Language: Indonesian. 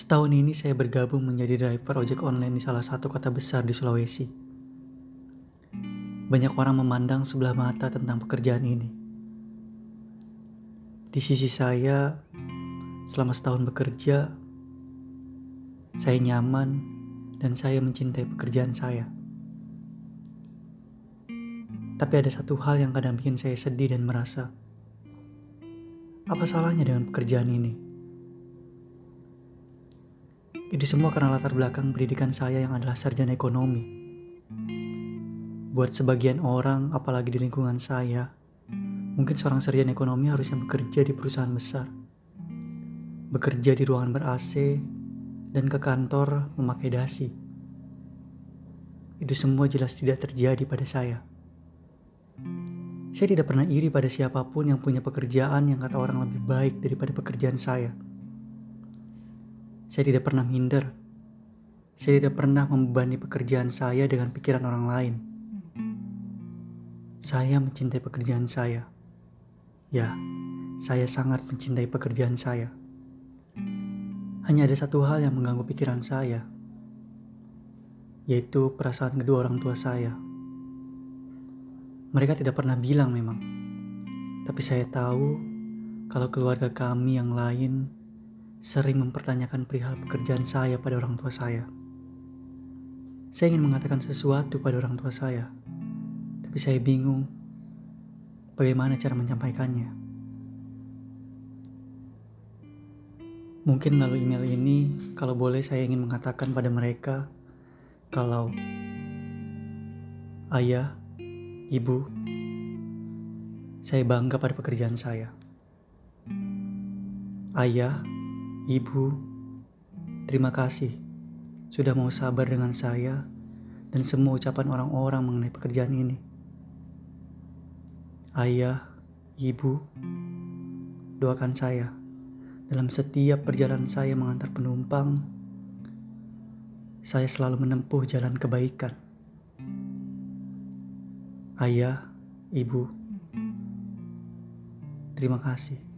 Setahun ini saya bergabung menjadi driver ojek online di salah satu kota besar di Sulawesi. Banyak orang memandang sebelah mata tentang pekerjaan ini. Di sisi saya, selama setahun bekerja, saya nyaman dan saya mencintai pekerjaan saya. Tapi ada satu hal yang kadang bikin saya sedih dan merasa, apa salahnya dengan pekerjaan ini? Itu semua karena latar belakang pendidikan saya yang adalah sarjana ekonomi. Buat sebagian orang, apalagi di lingkungan saya, mungkin seorang sarjana ekonomi harusnya bekerja di perusahaan besar. Bekerja di ruangan ber-AC dan ke kantor memakai dasi. Itu semua jelas tidak terjadi pada saya. Saya tidak pernah iri pada siapa pun yang punya pekerjaan yang kata orang lebih baik daripada pekerjaan saya. Saya tidak pernah minder. Saya tidak pernah membebani pekerjaan saya dengan pikiran orang lain. Saya mencintai pekerjaan saya. Ya, saya sangat mencintai pekerjaan saya. Hanya ada satu hal yang mengganggu pikiran saya, yaitu perasaan kedua orang tua saya. Mereka tidak pernah bilang memang, tapi saya tahu kalau keluarga kami yang lain sering mempertanyakan perihal pekerjaan saya pada orang tua saya. Saya ingin mengatakan sesuatu pada orang tua saya, tapi saya bingung bagaimana cara menyampaikannya. Mungkin melalui email ini, kalau boleh saya ingin mengatakan pada mereka kalau ayah, ibu, saya bangga pada pekerjaan saya. Ayah, Ibu, terima kasih sudah mau sabar dengan saya dan semua ucapan orang-orang mengenai pekerjaan ini. Ayah, ibu, doakan saya dalam setiap perjalanan saya mengantar penumpang. Saya selalu menempuh jalan kebaikan. Ayah, ibu, terima kasih.